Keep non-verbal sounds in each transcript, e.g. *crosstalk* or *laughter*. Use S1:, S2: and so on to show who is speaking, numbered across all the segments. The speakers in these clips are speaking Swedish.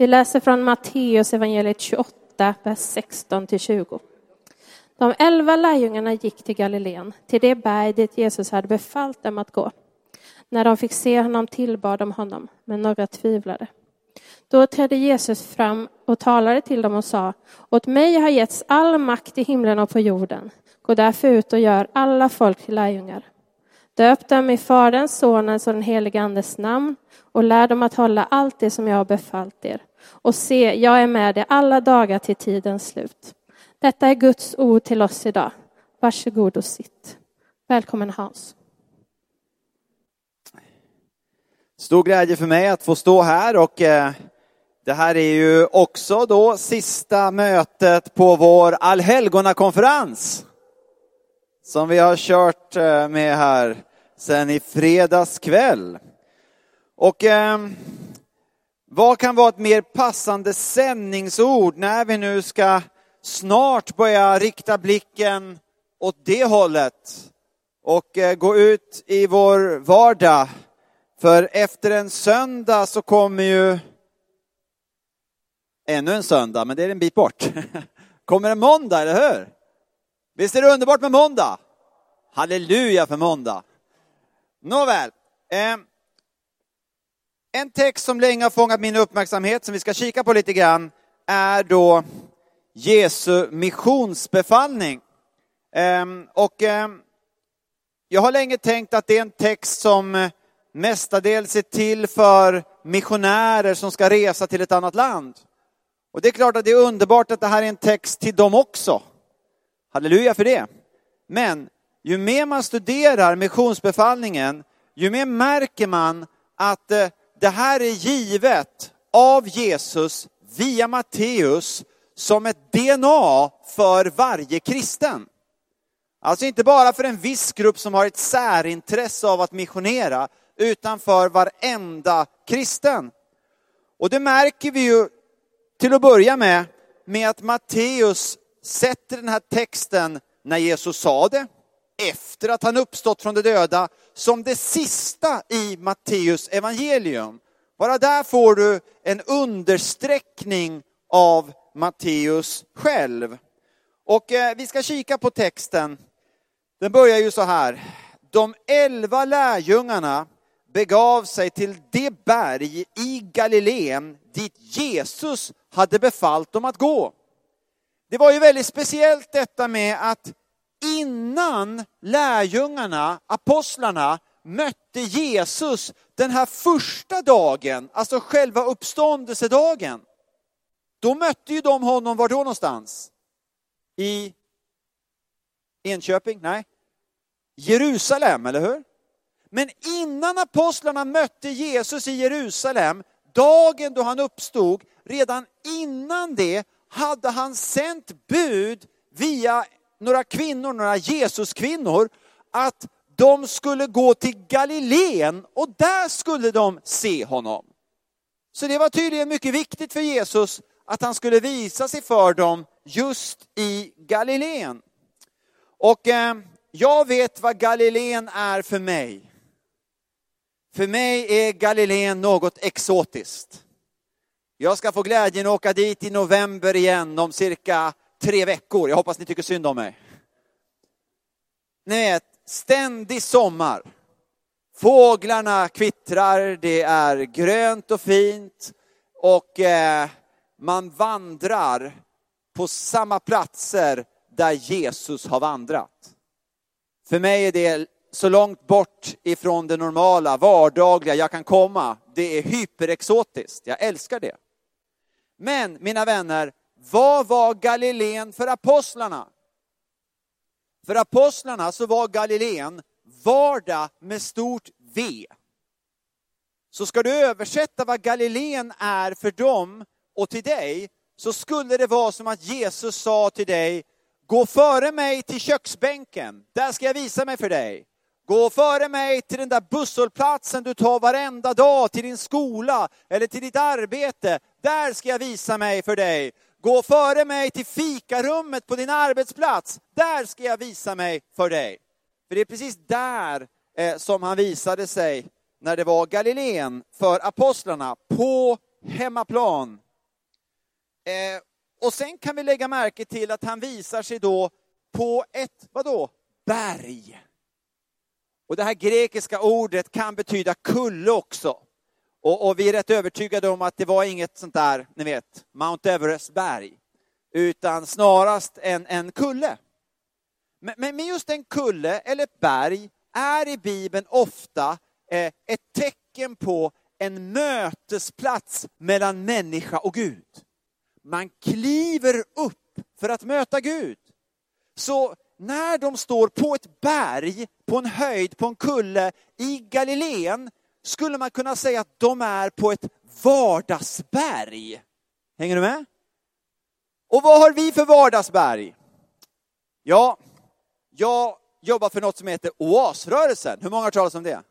S1: Vi läser från Matteus evangeliet 28, vers 16-20. De elva lärjungarna gick till Galileen, till det berg dit Jesus hade befallt dem att gå. När de fick se honom tillbad de honom, men några tvivlade. Då trädde Jesus fram och talade till dem och sa, åt mig har getts all makt i himlen och på jorden. Gå därför ut och gör alla folk till lärjungar. Döp dem i Faderns, Sonens och den helige Andes namn och lär dem att hålla allt det som jag har befallt er. Och se, jag är med dig alla dagar till tidens slut. Detta är Guds ord till oss idag. Varsågod och sitt. Välkommen Hans.
S2: Stor glädje för mig att få stå här och eh, det här är ju också då sista mötet på vår allhelgonakonferens som vi har kört eh, med här sedan i fredags kväll. Och eh, vad kan vara ett mer passande sändningsord när vi nu ska snart börja rikta blicken åt det hållet och eh, gå ut i vår vardag. För efter en söndag så kommer ju ännu en söndag, men det är en bit bort. *laughs* Kommer en måndag, eller hur? Visst är det underbart med måndag? Halleluja för måndag. Nåväl. Eh, en text som länge har fångat min uppmärksamhet, som vi ska kika på lite grann, är då Jesu missionsbefallning. Ehm, och ehm, jag har länge tänkt att det är en text som eh, mestadels är till för missionärer som ska resa till ett annat land. Och det är klart att det är underbart att det här är en text till dem också. Halleluja för det. Men ju mer man studerar missionsbefallningen, ju mer märker man att eh, det här är givet av Jesus via Matteus som ett DNA för varje kristen. Alltså inte bara för en viss grupp som har ett särintresse av att missionera, utan för varenda kristen. Och det märker vi ju till att börja med, med att Matteus sätter den här texten när Jesus sa det, efter att han uppstått från de döda, som det sista i Matteus evangelium. Bara där får du en understräckning av Matteus själv. Och eh, vi ska kika på texten. Den börjar ju så här. De elva lärjungarna begav sig till det berg i Galileen dit Jesus hade befallt dem att gå. Det var ju väldigt speciellt detta med att innan lärjungarna, apostlarna, mötte Jesus den här första dagen, alltså själva uppståndelsedagen, då mötte ju de honom, var då någonstans? I Enköping? Nej. Jerusalem, eller hur? Men innan apostlarna mötte Jesus i Jerusalem, dagen då han uppstod, redan innan det hade han sänt bud via några kvinnor, några Jesuskvinnor, att de skulle gå till Galileen och där skulle de se honom. Så det var tydligen mycket viktigt för Jesus att han skulle visa sig för dem just i Galileen. Och eh, jag vet vad Galileen är för mig. För mig är Galileen något exotiskt. Jag ska få glädjen att åka dit i november igen om cirka tre veckor. Jag hoppas ni tycker synd om mig. Ni vet, ständig sommar. Fåglarna kvittrar, det är grönt och fint och eh, man vandrar på samma platser där Jesus har vandrat. För mig är det så långt bort ifrån det normala, vardagliga jag kan komma. Det är hyperexotiskt, jag älskar det. Men mina vänner, vad var Galileen för apostlarna? För apostlarna så var Galileen vardag med stort V. Så ska du översätta vad Galileen är för dem och till dig, så skulle det vara som att Jesus sa till dig, gå före mig till köksbänken, där ska jag visa mig för dig. Gå före mig till den där busshållplatsen du tar varenda dag till din skola eller till ditt arbete. Där ska jag visa mig för dig. Gå före mig till fikarummet på din arbetsplats. Där ska jag visa mig för dig. För det är precis där eh, som han visade sig när det var Galileen för apostlarna, på hemmaplan Eh, och sen kan vi lägga märke till att han visar sig då på ett, vadå, berg. Och det här grekiska ordet kan betyda kulle också. Och, och, vi är rätt övertygade om att det var inget sånt där, ni vet, Mount Everest berg. Utan snarast en, en kulle. Men, men just en kulle eller ett berg är i Bibeln ofta eh, ett tecken på en mötesplats mellan människa och Gud. Man kliver upp för att möta Gud. Så när de står på ett berg, på en höjd, på en kulle i Galileen, skulle man kunna säga att de är på ett vardagsberg. Hänger du med? Och vad har vi för vardagsberg? Ja, jag jobbar för något som heter Oasrörelsen. Hur många har talat om det?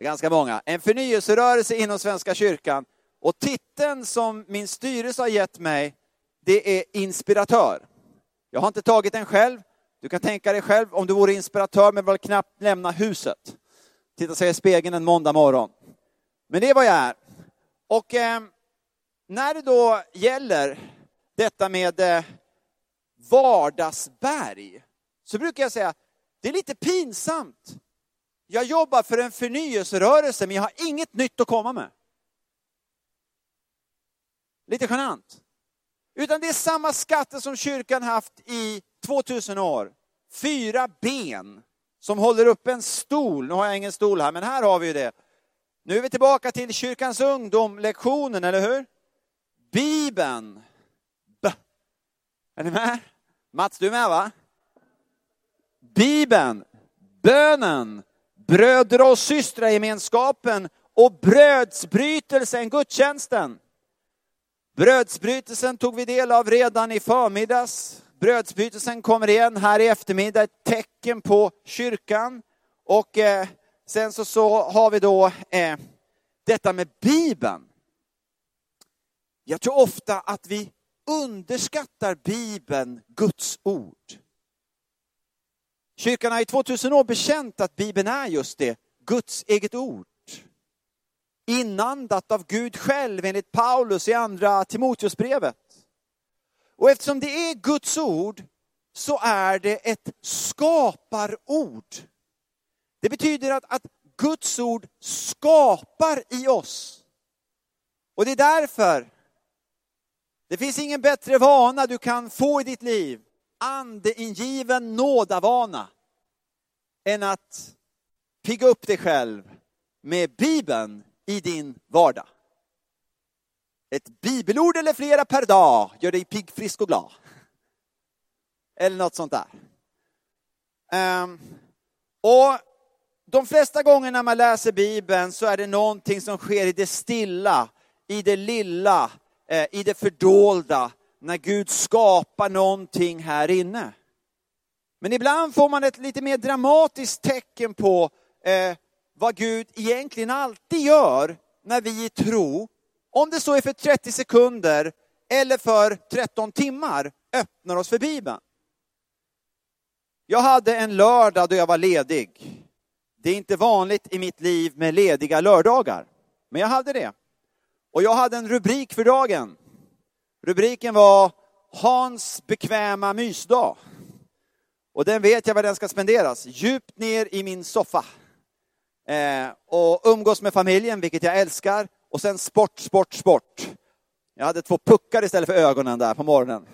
S2: Ganska många. En förnyelserörelse inom Svenska kyrkan. Och titeln som min styrelse har gett mig, det är inspiratör. Jag har inte tagit den själv. Du kan tänka dig själv om du vore inspiratör men vill knappt lämna huset. Titta sig i spegeln en måndag morgon. Men det är vad jag är. Och eh, när det då gäller detta med eh, vardagsberg, så brukar jag säga, det är lite pinsamt. Jag jobbar för en förnyelserörelse, men jag har inget nytt att komma med. Lite genant. Utan det är samma skatter som kyrkan haft i 2000 år. Fyra ben som håller upp en stol. Nu har jag ingen stol här, men här har vi ju det. Nu är vi tillbaka till kyrkans ungdom-lektionen, eller hur? Bibeln. B. Är ni med? Mats, du är med va? Bibeln, bönen, bröder och systragemenskapen och brödsbrytelsen, gudstjänsten. Brödsbrytelsen tog vi del av redan i förmiddags. Brödsbytelsen kommer igen här i eftermiddag, ett tecken på kyrkan. Och eh, sen så, så har vi då eh, detta med Bibeln. Jag tror ofta att vi underskattar Bibeln, Guds ord. Kyrkan har i 2000 år bekänt att Bibeln är just det, Guds eget ord. Inandat av Gud själv enligt Paulus i andra Timoteusbrevet. Och eftersom det är Guds ord så är det ett skaparord. Det betyder att, att Guds ord skapar i oss. Och det är därför det finns ingen bättre vana du kan få i ditt liv andeingiven nådavana än att pigga upp dig själv med Bibeln i din vardag. Ett bibelord eller flera per dag gör dig pigg, frisk och glad. Eller något sånt där. Um, och de flesta gånger när man läser Bibeln så är det någonting som sker i det stilla, i det lilla, eh, i det fördolda, när Gud skapar någonting här inne. Men ibland får man ett lite mer dramatiskt tecken på eh, vad Gud egentligen alltid gör när vi i tro, om det så är för 30 sekunder eller för 13 timmar, öppnar oss för Bibeln. Jag hade en lördag då jag var ledig. Det är inte vanligt i mitt liv med lediga lördagar, men jag hade det. Och jag hade en rubrik för dagen. Rubriken var Hans bekväma mysdag. Och den vet jag var den ska spenderas, djupt ner i min soffa. Eh, och umgås med familjen, vilket jag älskar. Och sen sport, sport, sport. Jag hade två puckar istället för ögonen där på morgonen.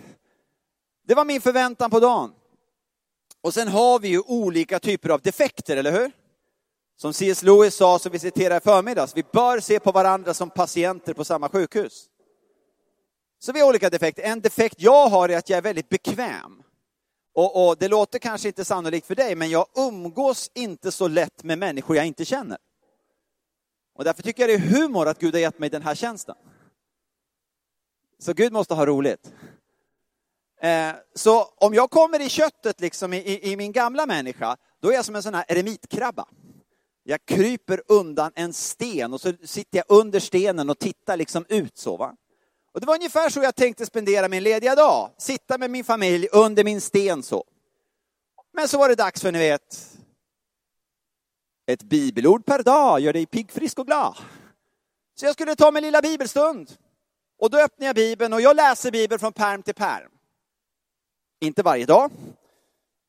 S2: Det var min förväntan på dagen. Och sen har vi ju olika typer av defekter, eller hur? Som C.S. Lewis sa, som vi citerade i förmiddags, vi bör se på varandra som patienter på samma sjukhus. Så vi har olika defekter. En defekt jag har är att jag är väldigt bekväm. Och, och, det låter kanske inte sannolikt för dig, men jag umgås inte så lätt med människor jag inte känner. Och därför tycker jag det är humor att Gud har gett mig den här tjänsten. Så Gud måste ha roligt. Eh, så om jag kommer i köttet, liksom i, i, i, min gamla människa, då är jag som en sån här eremitkrabba. Jag kryper undan en sten och så sitter jag under stenen och tittar liksom ut så. Va? Och det var ungefär så jag tänkte spendera min lediga dag. Sitta med min familj under min sten så. Men så var det dags för, ni vet, ett bibelord per dag gör dig pigg, frisk och glad. Så jag skulle ta min lilla bibelstund. Och då öppnar jag Bibeln och jag läser Bibeln från perm till perm. Inte varje dag,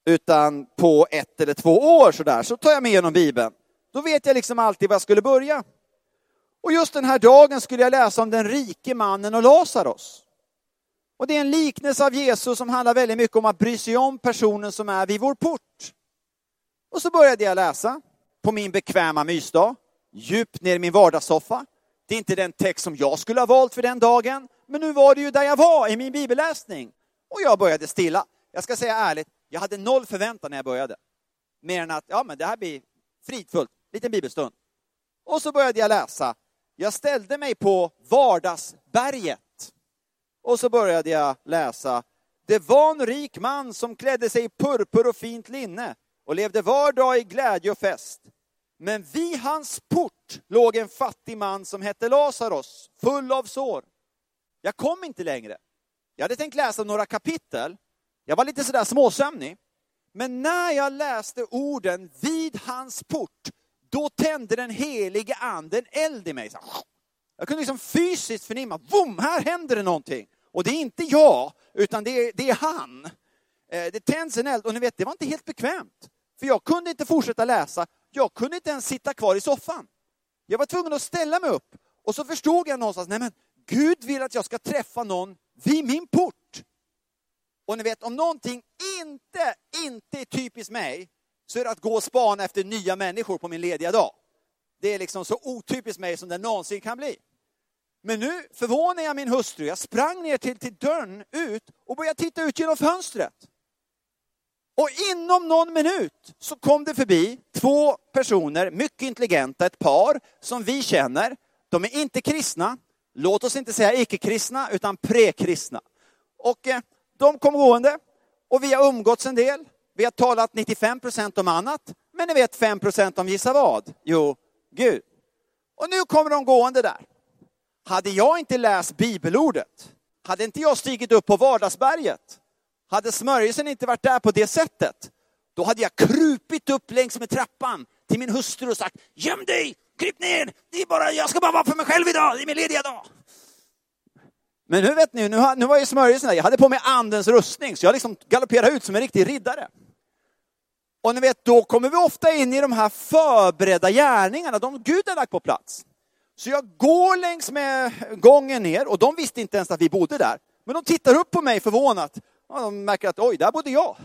S2: utan på ett eller två år sådär, så tar jag mig igenom Bibeln. Då vet jag liksom alltid var jag skulle börja. Och just den här dagen skulle jag läsa om den rike mannen och Lazarus. Och det är en liknelse av Jesus som handlar väldigt mycket om att bry sig om personen som är vid vår port. Och så började jag läsa på min bekväma mysdag, djupt ner i min vardagssoffa. Det är inte den text som jag skulle ha valt för den dagen, men nu var det ju där jag var i min bibelläsning. Och jag började stilla. Jag ska säga ärligt, jag hade noll förväntan när jag började. Mer än att, ja men det här blir fridfullt, liten bibelstund. Och så började jag läsa. Jag ställde mig på vardagsberget. Och så började jag läsa. Det var en rik man som klädde sig i purpur och fint linne och levde var dag i glädje och fest. Men vid hans port låg en fattig man som hette Lazarus, full av sår. Jag kom inte längre. Jag hade tänkt läsa några kapitel. Jag var lite sådär småsömnig. Men när jag läste orden vid hans port, då tände den helige anden eld i mig. Jag kunde liksom fysiskt förnimma, boom, här händer det någonting. Och det är inte jag, utan det är, det är han. Eh, det tänds en eld och ni vet, det var inte helt bekvämt. För jag kunde inte fortsätta läsa, jag kunde inte ens sitta kvar i soffan. Jag var tvungen att ställa mig upp och så förstod jag någonstans, nej men Gud vill att jag ska träffa någon vid min port. Och ni vet, om någonting inte, inte är typiskt mig, så är det att gå och spana efter nya människor på min lediga dag. Det är liksom så otypiskt mig som det någonsin kan bli. Men nu förvånade jag min hustru. Jag sprang ner till, till dörren ut och började titta ut genom fönstret. Och inom någon minut så kom det förbi två personer, mycket intelligenta, ett par som vi känner. De är inte kristna, låt oss inte säga icke-kristna, utan prekristna. Och eh, de kom gående och vi har umgåtts en del. Vi har talat 95 procent om annat, men ni vet 5 procent om gissa vad? Jo, Gud. Och nu kommer de gående där. Hade jag inte läst bibelordet, hade inte jag stigit upp på vardagsberget, hade smörjelsen inte varit där på det sättet, då hade jag krupit upp längs med trappan till min hustru och sagt, göm dig, kryp ner, det är bara, jag ska bara vara för mig själv idag, det är min lediga dag. Men nu vet ni, nu, nu var ju smörjelsen där, jag hade på mig andens rustning, så jag liksom galopperade ut som en riktig riddare. Och ni vet, då kommer vi ofta in i de här förberedda gärningarna, de Gud har lagt på plats. Så jag går längs med gången ner och de visste inte ens att vi bodde där. Men de tittar upp på mig förvånat. Och de märker att oj, där bodde jag.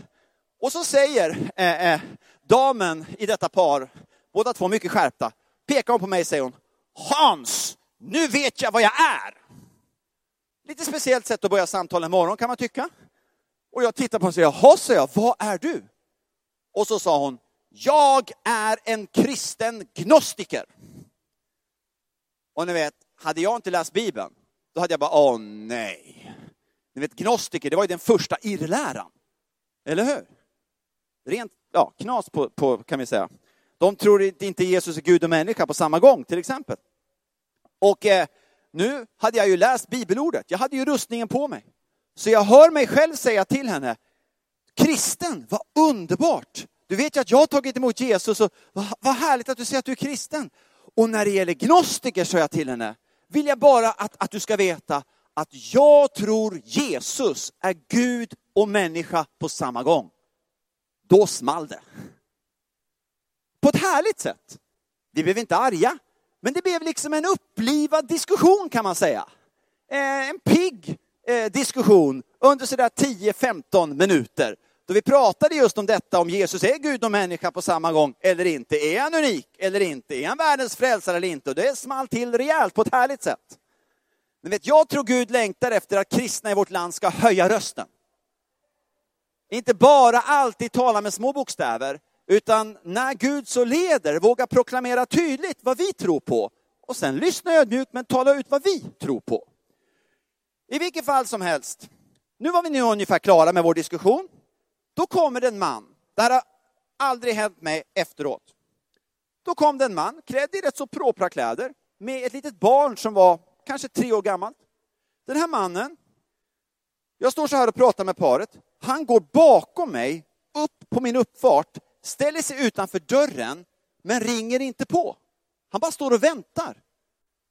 S2: Och så säger eh, eh, damen i detta par, båda två mycket skärpta, pekar hon på mig och säger hon, Hans, nu vet jag vad jag är. Lite speciellt sätt att börja samtala en morgon kan man tycka. Och jag tittar på henne och säger, jaha, säger jag, vad är du? Och så sa hon, jag är en kristen gnostiker. Och ni vet, hade jag inte läst Bibeln, då hade jag bara, åh nej. Ni vet, gnostiker, det var ju den första irrläran. Eller hur? Rent, ja, knas på, på, kan vi säga. De tror inte Jesus är Gud och människa på samma gång, till exempel. Och eh, nu hade jag ju läst bibelordet, jag hade ju rustningen på mig. Så jag hör mig själv säga till henne, kristen, vad underbart! Du vet ju att jag har tagit emot Jesus och vad, vad härligt att du säger att du är kristen. Och när det gäller gnostiker, sa jag till henne, vill jag bara att, att du ska veta att jag tror Jesus är Gud och människa på samma gång. Då small det. På ett härligt sätt. Vi blev inte arga, men det blev liksom en upplivad diskussion kan man säga. Eh, en pigg eh, diskussion under sådär 10-15 minuter då vi pratade just om detta, om Jesus är Gud och människa på samma gång eller inte. Är han unik eller inte? Är han världens frälsare eller inte? Och det small till rejält på ett härligt sätt. Ni vet, jag tror Gud längtar efter att kristna i vårt land ska höja rösten. Inte bara alltid tala med små bokstäver, utan när Gud så leder, våga proklamera tydligt vad vi tror på. Och sen lyssna ödmjukt, men tala ut vad vi tror på. I vilket fall som helst, nu var vi nu ungefär klara med vår diskussion. Då kommer det en man, det här har aldrig hänt mig efteråt. Då kom det en man klädd i rätt så propra kläder med ett litet barn som var kanske tre år gammalt. Den här mannen, jag står så här och pratar med paret, han går bakom mig upp på min uppfart, ställer sig utanför dörren, men ringer inte på. Han bara står och väntar.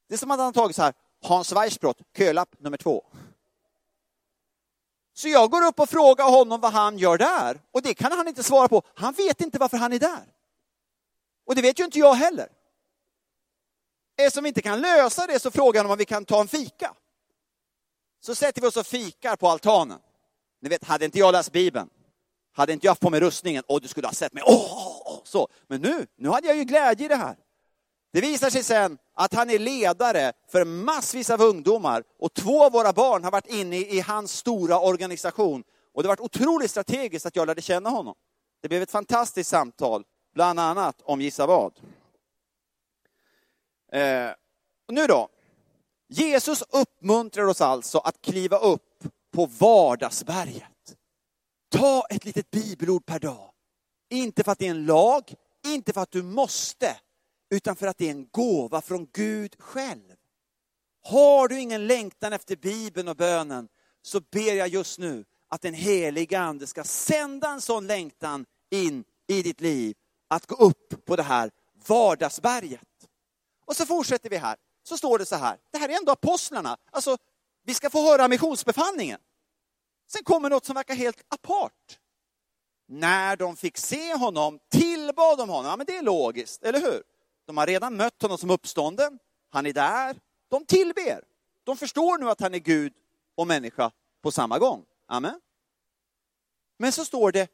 S2: Det är som att han har tagit så här, Hans Weissbrott, kölapp nummer två. Så jag går upp och frågar honom vad han gör där. Och det kan han inte svara på. Han vet inte varför han är där. Och det vet ju inte jag heller. Eftersom vi inte kan lösa det så frågar han om vi kan ta en fika. Så sätter vi oss och fikar på altanen. Ni vet, hade inte jag läst Bibeln, hade inte jag haft på mig rustningen, och du skulle ha sett mig, åh, oh, så. Men nu, nu hade jag ju glädje i det här. Det visar sig sen att han är ledare för massvis av ungdomar och två av våra barn har varit inne i hans stora organisation. Och det har varit otroligt strategiskt att jag lärde känna honom. Det blev ett fantastiskt samtal, bland annat om Gissa vad. Eh, och nu då. Jesus uppmuntrar oss alltså att kliva upp på vardagsberget. Ta ett litet bibelord per dag. Inte för att det är en lag, inte för att du måste, utan för att det är en gåva från Gud själv. Har du ingen längtan efter Bibeln och bönen, så ber jag just nu att den heliga Ande ska sända en sån längtan in i ditt liv, att gå upp på det här vardagsberget. Och så fortsätter vi här, så står det så här, det här är ändå apostlarna, alltså vi ska få höra missionsbefallningen. Sen kommer något som verkar helt apart. När de fick se honom tillbad de honom, ja men det är logiskt, eller hur? De har redan mött honom som uppstånden, han är där, de tillber. De förstår nu att han är Gud och människa på samma gång. Amen. Men så står det,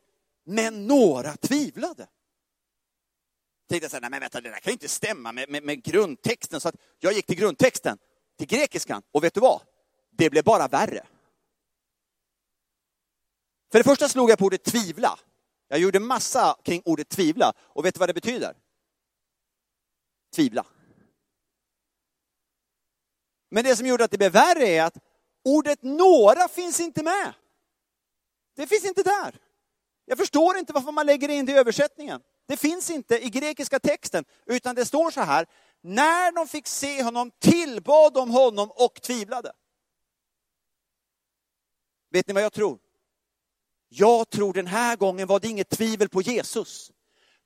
S2: men några tvivlade. Tänkte jag så här, nej men vänta, det där kan ju inte stämma med, med, med grundtexten. Så att jag gick till grundtexten, till grekiskan, och vet du vad? Det blev bara värre. För det första slog jag på ordet tvivla. Jag gjorde massa kring ordet tvivla, och vet du vad det betyder? tvivla. Men det som gjorde att det blev värre är att ordet några finns inte med. Det finns inte där. Jag förstår inte varför man lägger in det i översättningen. Det finns inte i grekiska texten, utan det står så här, när de fick se honom tillbad de honom och tvivlade. Vet ni vad jag tror? Jag tror den här gången var det inget tvivel på Jesus.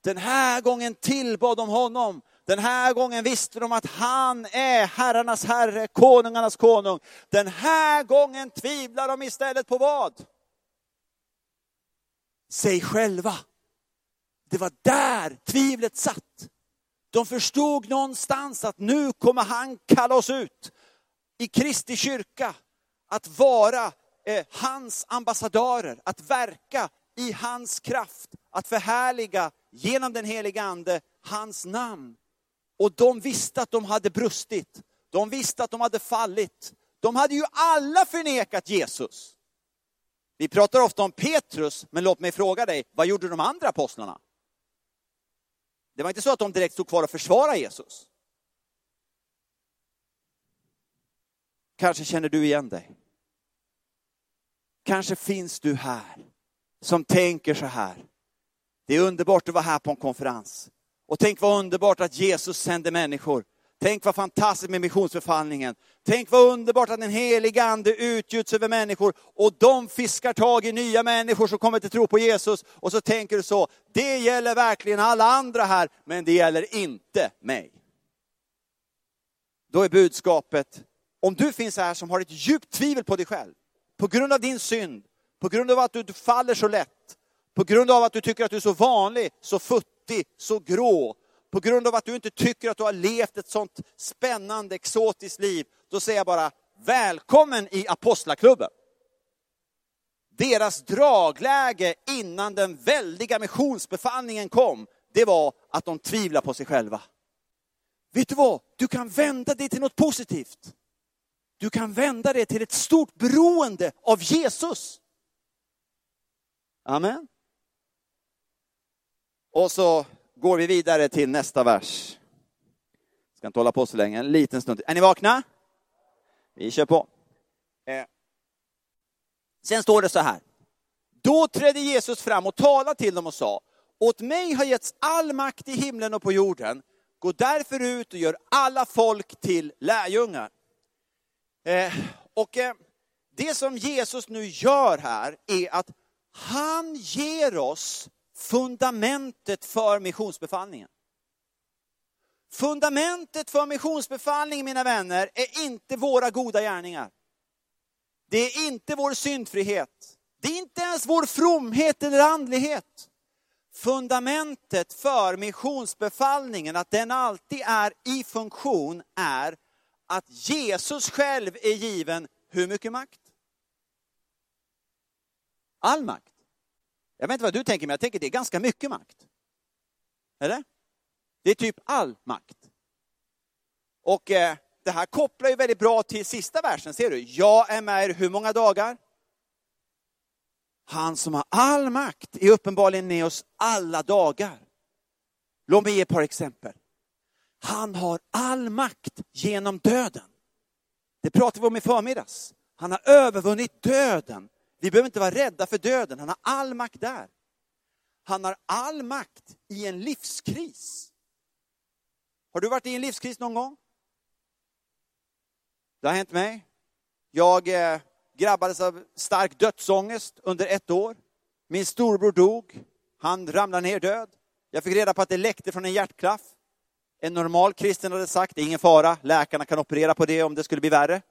S2: Den här gången tillbad de honom den här gången visste de att han är herrarnas herre, konungarnas konung. Den här gången tvivlar de istället på vad? Sig själva. Det var där tvivlet satt. De förstod någonstans att nu kommer han kalla oss ut i Kristi kyrka att vara eh, hans ambassadörer, att verka i hans kraft, att förhärliga genom den heliga ande hans namn. Och de visste att de hade brustit. De visste att de hade fallit. De hade ju alla förnekat Jesus. Vi pratar ofta om Petrus, men låt mig fråga dig, vad gjorde de andra apostlarna? Det var inte så att de direkt stod kvar och försvarade Jesus. Kanske känner du igen dig. Kanske finns du här som tänker så här. Det är underbart att vara här på en konferens. Och tänk vad underbart att Jesus sände människor. Tänk vad fantastiskt med missionsbefallningen. Tänk vad underbart att den heliga ande utgjuts över människor och de fiskar tag i nya människor som kommer till tro på Jesus. Och så tänker du så, det gäller verkligen alla andra här, men det gäller inte mig. Då är budskapet, om du finns här som har ett djupt tvivel på dig själv, på grund av din synd, på grund av att du faller så lätt, på grund av att du tycker att du är så vanlig, så futtig, så grå, på grund av att du inte tycker att du har levt ett sånt spännande, exotiskt liv, då säger jag bara välkommen i apostlaklubben. Deras dragläge innan den väldiga missionsbefallningen kom, det var att de tvivlade på sig själva. Vet du vad? Du kan vända det till något positivt. Du kan vända det till ett stort beroende av Jesus. Amen. Och så går vi vidare till nästa vers. Ska inte hålla på så länge, en liten stund. Är ni vakna? Vi kör på. Eh. Sen står det så här. Då trädde Jesus fram och talade till dem och sa, åt mig har getts all makt i himlen och på jorden. Gå därför ut och gör alla folk till lärjungar. Eh, och eh, det som Jesus nu gör här är att han ger oss fundamentet för missionsbefallningen. Fundamentet för missionsbefallningen, mina vänner, är inte våra goda gärningar. Det är inte vår syndfrihet. Det är inte ens vår fromhet eller andlighet. Fundamentet för missionsbefallningen, att den alltid är i funktion, är att Jesus själv är given hur mycket makt? All makt. Jag vet inte vad du tänker, men jag tänker det är ganska mycket makt. Eller? Det är typ all makt. Och eh, det här kopplar ju väldigt bra till sista versen, ser du? Jag är med er hur många dagar? Han som har all makt är uppenbarligen med oss alla dagar. Låt mig ge ett par exempel. Han har all makt genom döden. Det pratade vi om i förmiddags. Han har övervunnit döden. Vi behöver inte vara rädda för döden, han har all makt där. Han har all makt i en livskris. Har du varit i en livskris någon gång? Det har hänt mig. Jag eh, grabbades av stark dödsångest under ett år. Min storbror dog. Han ramlade ner död. Jag fick reda på att det läckte från en hjärtklaff. En normal kristen hade sagt, det är ingen fara, läkarna kan operera på det om det skulle bli värre.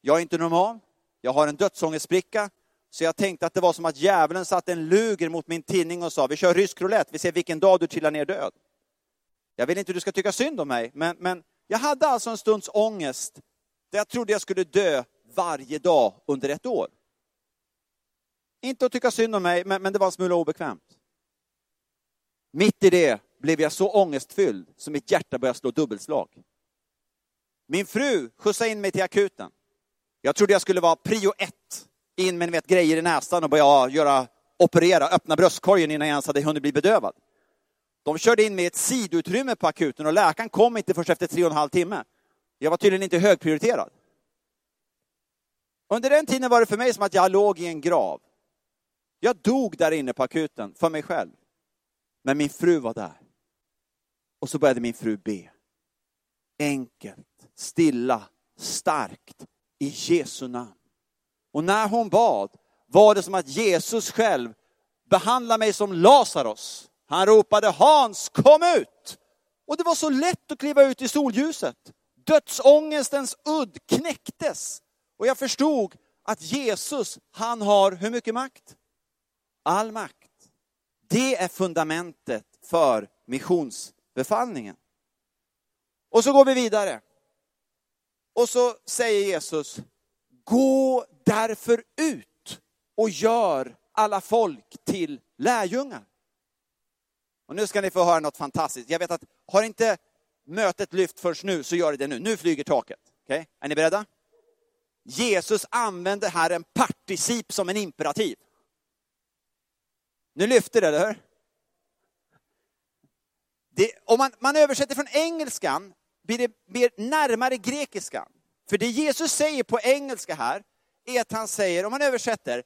S2: Jag är inte normal. Jag har en dödsångestspricka. Så jag tänkte att det var som att djävulen satte en luger mot min tinning och sa, vi kör rysk roulette, vi ser vilken dag du trillar ner död. Jag vill inte att du ska tycka synd om mig, men, men jag hade alltså en stunds ångest där jag trodde jag skulle dö varje dag under ett år. Inte att tycka synd om mig, men, men det var en smula obekvämt. Mitt i det blev jag så ångestfylld så mitt hjärta började slå dubbelslag. Min fru skjutsade in mig till akuten. Jag trodde jag skulle vara prio ett, in med vet, grejer i näsan och började göra, operera, öppna bröstkorgen innan jag ens hade hunnit bli bedövad. De körde in mig i ett sidutrymme på akuten och läkaren kom inte först efter tre och en halv timme. Jag var tydligen inte högprioriterad. Under den tiden var det för mig som att jag låg i en grav. Jag dog där inne på akuten för mig själv. Men min fru var där. Och så började min fru be. Enkelt, stilla, starkt, i Jesu namn. Och när hon bad var det som att Jesus själv behandlade mig som Lazarus. Han ropade Hans, kom ut! Och det var så lätt att kliva ut i solljuset. Dödsångestens udd knäcktes. Och jag förstod att Jesus, han har hur mycket makt? All makt. Det är fundamentet för missionsbefallningen. Och så går vi vidare. Och så säger Jesus, gå därför ut och gör alla folk till lärjungar. Och nu ska ni få höra något fantastiskt. Jag vet att har inte mötet lyft först nu så gör det det nu. Nu flyger taket. Okay? Är ni beredda? Jesus använder här en particip som en imperativ. Nu lyfter det, eller hur? Det, om man, man översätter från engelskan blir det mer närmare grekiskan. För det Jesus säger på engelska här är att han säger, om man översätter,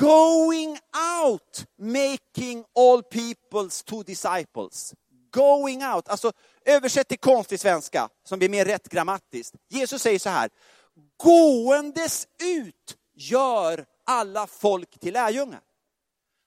S2: going out making all peoples to disciples. Going out, alltså översätt till konstig svenska som blir mer rätt grammatiskt. Jesus säger så här, gåendes ut gör alla folk till lärjungar.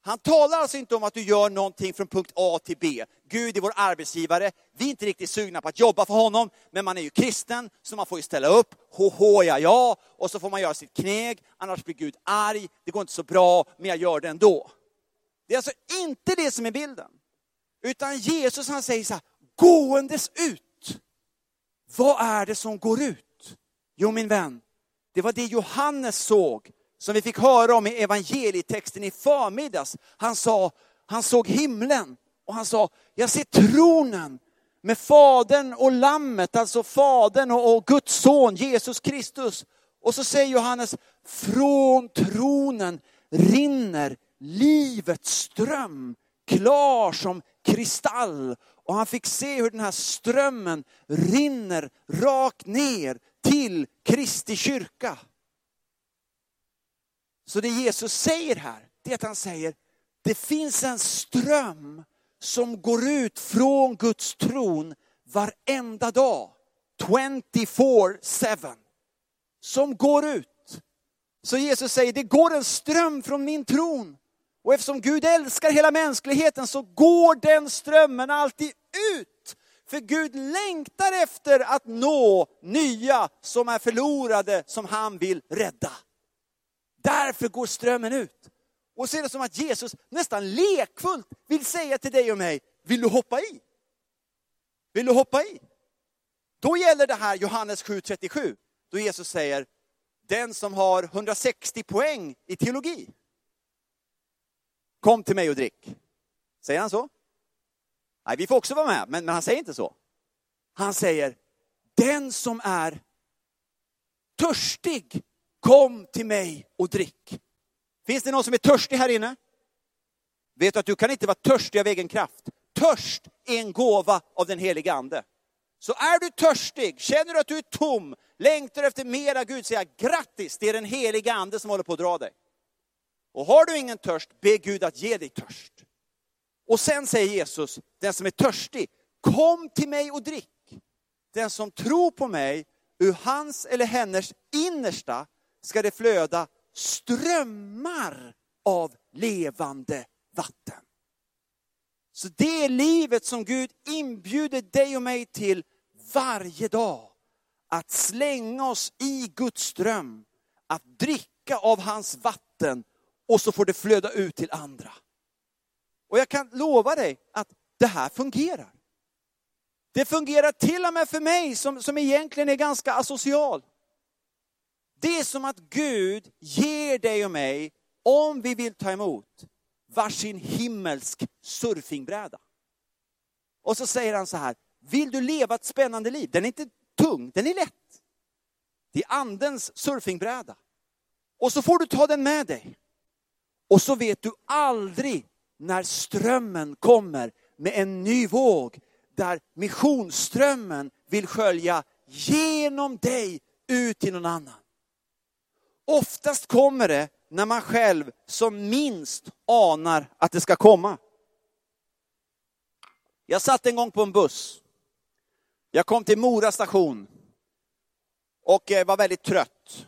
S2: Han talar alltså inte om att du gör någonting från punkt A till B. Gud är vår arbetsgivare, vi är inte riktigt sugna på att jobba för honom, men man är ju kristen, så man får ju ställa upp, hoho ja ja, och så får man göra sitt kneg, annars blir Gud arg, det går inte så bra, men jag gör det ändå. Det är alltså inte det som är bilden. Utan Jesus han säger så här, gåendes ut. Vad är det som går ut? Jo min vän, det var det Johannes såg som vi fick höra om i evangelietexten i förmiddags. Han sa, han såg himlen och han sa, jag ser tronen med Fadern och Lammet, alltså Fadern och, Guds son Jesus Kristus. Och så säger Johannes, från tronen rinner livets ström, klar som kristall. Och han fick se hur den här strömmen rinner rakt ner till Kristi kyrka. Så det Jesus säger här, det är att han säger, det finns en ström som går ut från Guds tron varenda dag. 24-7. Som går ut. Så Jesus säger, det går en ström från min tron. Och eftersom Gud älskar hela mänskligheten så går den strömmen alltid ut För Gud längtar efter att nå nya som är förlorade, som han vill rädda. Därför går strömmen ut. Och så är det som att Jesus nästan lekfullt vill säga till dig och mig, vill du hoppa i? Vill du hoppa i? Då gäller det här Johannes 7.37, då Jesus säger, den som har 160 poäng i teologi, kom till mig och drick. Säger han så? Nej, vi får också vara med, men, men han säger inte så. Han säger, den som är törstig, kom till mig och drick. Finns det någon som är törstig här inne? Vet du att du kan inte vara törstig av egen kraft. Törst är en gåva av den heliga ande. Så är du törstig, känner du att du är tom, längtar efter mera Gud, säger jag grattis, det är den heliga ande som håller på att dra dig. Och har du ingen törst, be Gud att ge dig törst. Och sen säger Jesus, den som är törstig, kom till mig och drick. Den som tror på mig, ur hans eller hennes innersta ska det flöda strömmar av levande vatten. Så det är livet som Gud inbjuder dig och mig till varje dag. Att slänga oss i Guds ström, att dricka av hans vatten och så får det flöda ut till andra. Och jag kan lova dig att det här fungerar. Det fungerar till och med för mig som, som egentligen är ganska asocial. Det är som att Gud ger dig och mig, om vi vill ta emot, varsin himmelsk surfingbräda. Och så säger han så här, vill du leva ett spännande liv? Den är inte tung, den är lätt. Det är andens surfingbräda. Och så får du ta den med dig. Och så vet du aldrig när strömmen kommer med en ny våg, där missionsströmmen vill skölja genom dig ut till någon annan. Oftast kommer det när man själv som minst anar att det ska komma. Jag satt en gång på en buss. Jag kom till Mora station och eh, var väldigt trött.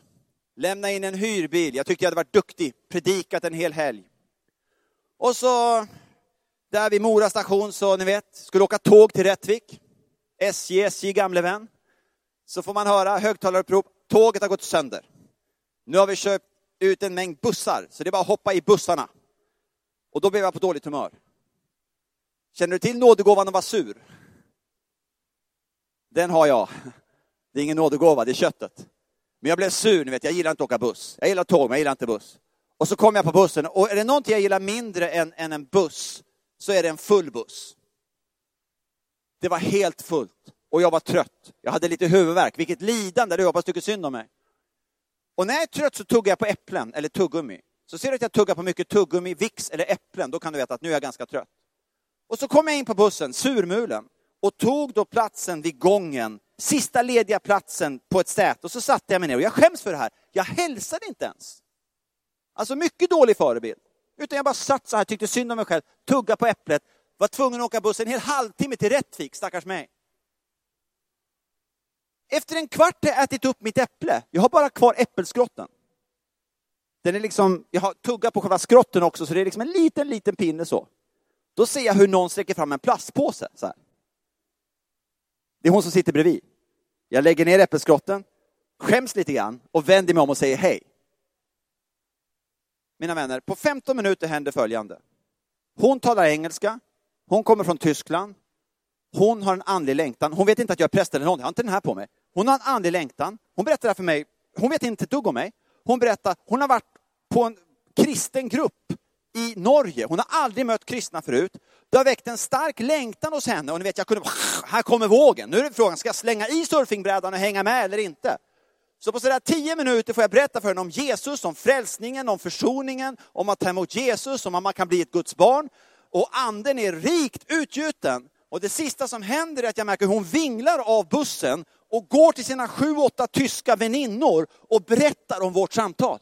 S2: Lämnade in en hyrbil. Jag tyckte jag hade varit duktig, predikat en hel helg. Och så där vid Mora station så ni vet, skulle åka tåg till Rättvik. SJ, SJ gamle vän. Så får man höra högtalarupprop, tåget har gått sönder. Nu har vi köpt ut en mängd bussar, så det är bara att hoppa i bussarna. Och då blev jag på dåligt humör. Känner du till nådegåvan att vara sur? Den har jag. Det är ingen nådegåva, det är köttet. Men jag blev sur, ni vet, jag gillar inte att åka buss. Jag gillar tåg, men jag gillar inte buss. Och så kom jag på bussen, och är det någonting jag gillar mindre än, än en buss, så är det en full buss. Det var helt fullt, och jag var trött. Jag hade lite huvudvärk, vilket lidande, Jag hoppas tycker synd om mig. Och när jag är trött så tuggar jag på äpplen, eller tuggummi. Så ser du att jag tuggar på mycket tuggummi, Vicks eller äpplen, då kan du veta att nu är jag ganska trött. Och så kom jag in på bussen, surmulen, och tog då platsen vid gången, sista lediga platsen på ett säte. Och så satte jag mig ner, och jag skäms för det här. Jag hälsade inte ens. Alltså mycket dålig förebild. Utan jag bara satt så här, tyckte synd om mig själv, tugga på äpplet, var tvungen att åka buss en hel halvtimme till Rättvik, stackars mig. Efter en kvart har jag ätit upp mitt äpple. Jag har bara kvar äppelskrotten. Den är liksom, jag har tuggat på själva skrotten också, så det är liksom en liten, liten pinne så. Då ser jag hur någon sträcker fram en plastpåse. Så här. Det är hon som sitter bredvid. Jag lägger ner äppelskrotten, skäms lite grann och vänder mig om och säger hej. Mina vänner, på 15 minuter händer följande. Hon talar engelska, hon kommer från Tyskland, hon har en andlig längtan. Hon vet inte att jag är präst eller någonting. jag har inte den här på mig. Hon har en andlig längtan. Hon berättar det här för mig. Hon vet inte ett dugg om mig. Hon berättar, hon har varit på en kristen grupp i Norge. Hon har aldrig mött kristna förut. Det har väckt en stark längtan hos henne och ni vet, jag kunde, här kommer vågen. Nu är det frågan, ska jag slänga i surfingbrädan och hänga med eller inte? Så på sådär tio minuter får jag berätta för henne om Jesus, om frälsningen, om försoningen, om att ta emot Jesus, om att man kan bli ett Guds barn. Och anden är rikt utgjuten. Och det sista som händer är att jag märker hur hon vinglar av bussen och går till sina sju, åtta tyska väninnor och berättar om vårt samtal.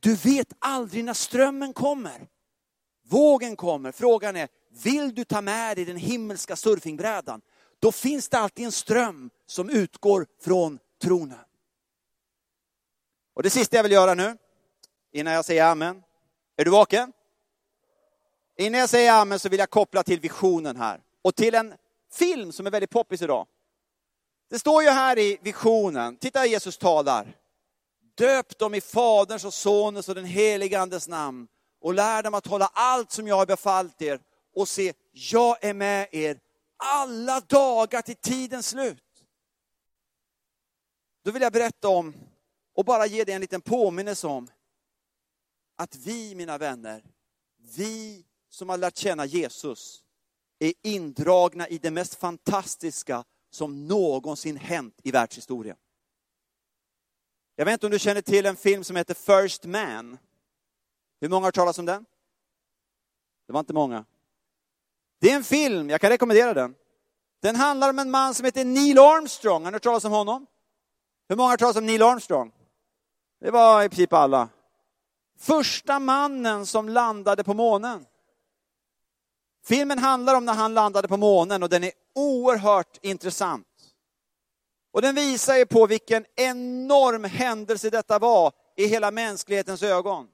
S2: Du vet aldrig när strömmen kommer. Vågen kommer. Frågan är, vill du ta med dig den himmelska surfingbrädan? Då finns det alltid en ström som utgår från tronen. Och det sista jag vill göra nu, innan jag säger amen. Är du vaken? Innan jag säger amen så vill jag koppla till visionen här. och till en film som är väldigt poppis idag. Det står ju här i visionen, titta Jesus talar. Döp dem i Faderns och Sonens och den helige Andes namn och lär dem att hålla allt som jag har befallt er och se, jag är med er alla dagar till tidens slut. Då vill jag berätta om, och bara ge dig en liten påminnelse om, att vi, mina vänner, vi som har lärt känna Jesus, är indragna i det mest fantastiska som någonsin hänt i världshistorien. Jag vet inte om du känner till en film som heter First Man. Hur många har hört talas om den? Det var inte många. Det är en film, jag kan rekommendera den. Den handlar om en man som heter Neil Armstrong. Har ni hört talas om honom? Hur många har hört talas om Neil Armstrong? Det var i princip alla. Första mannen som landade på månen. Filmen handlar om när han landade på månen och den är oerhört intressant. Och den visar ju på vilken enorm händelse detta var i hela mänsklighetens ögon.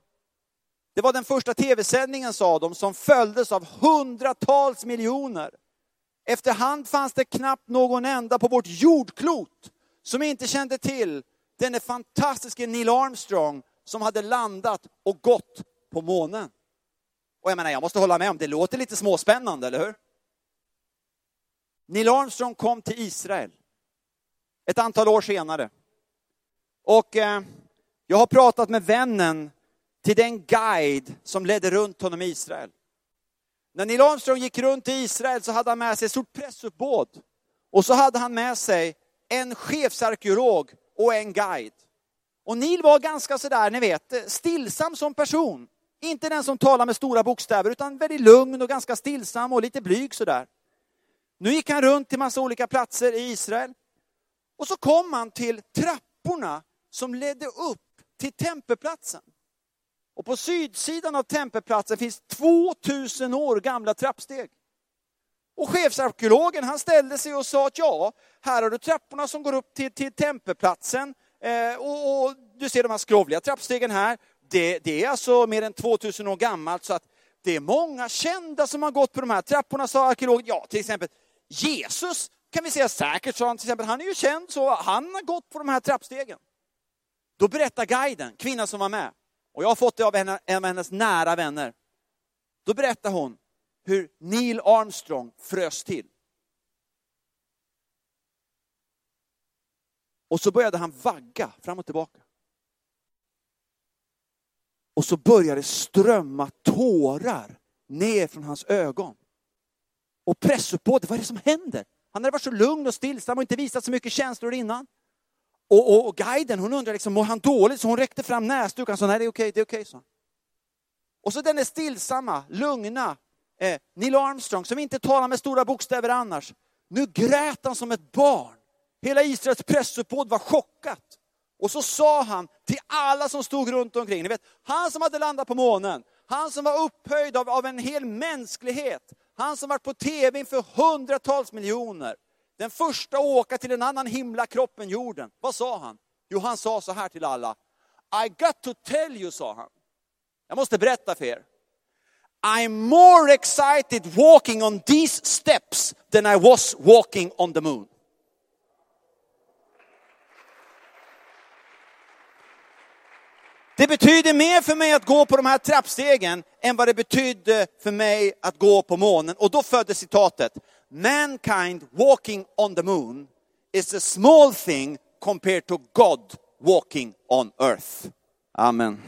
S2: Det var den första tv-sändningen, sa de, som följdes av hundratals miljoner. Efterhand fanns det knappt någon enda på vårt jordklot som inte kände till denne fantastiske Neil Armstrong som hade landat och gått på månen. Och jag menar, jag måste hålla med om, det låter lite småspännande, eller hur? Neil Armstrong kom till Israel ett antal år senare. Och eh, jag har pratat med vännen till den guide som ledde runt honom i Israel. När Neil Armstrong gick runt i Israel så hade han med sig ett stort pressuppbåd. Och så hade han med sig en chefsarkeolog och en guide. Och Neil var ganska sådär, ni vet, stillsam som person. Inte den som talar med stora bokstäver, utan väldigt lugn och ganska stillsam och lite blyg sådär. Nu gick han runt till massa olika platser i Israel. Och så kom han till trapporna som ledde upp till tempelplatsen. Och på sydsidan av tempelplatsen finns 2000 år gamla trappsteg. Och chefsarkeologen han ställde sig och sa att ja, här har du trapporna som går upp till, till tempelplatsen. Eh, och, och, du ser de här skrovliga trappstegen här. Det, det, är alltså mer än 2000 år gammalt så att det är många kända som har gått på de här trapporna, sa arkeologen. Ja, till exempel Jesus kan vi säga säkert, sa han till exempel. Han är ju känd så, han har gått på de här trappstegen. Då berättar guiden, kvinnan som var med, och jag har fått det av en av hennes nära vänner. Då berättar hon hur Neil Armstrong frös till. Och så började han vagga fram och tillbaka. Och så började det strömma tårar ner från hans ögon. Och pressuppbådet, vad är det som händer? Han hade varit så lugn och stillsam och inte visat så mycket känslor innan. Och, och, och guiden hon undrade, liksom, mår han dåligt? Så hon räckte fram näsduken och sa, nej det är okej, det är okej. Så. Och så den där stillsamma, lugna eh, Neil Armstrong, som inte talar med stora bokstäver annars. Nu grät han som ett barn. Hela Israels pressuppbåd var chockat. Och så sa han till alla som stod runt omkring, ni vet, han som hade landat på månen, han som var upphöjd av, av en hel mänsklighet, han som varit på tv inför hundratals miljoner, den första att åka till en annan himlakropp än jorden. Vad sa han? Jo, han sa så här till alla. I got to tell you, sa han. Jag måste berätta för er. I'm more excited walking on these steps than I was walking on the moon. Det betyder mer för mig att gå på de här trappstegen än vad det betydde för mig att gå på månen. Och då föddes citatet. Mankind walking on the moon is a small thing compared to God walking on earth. Amen.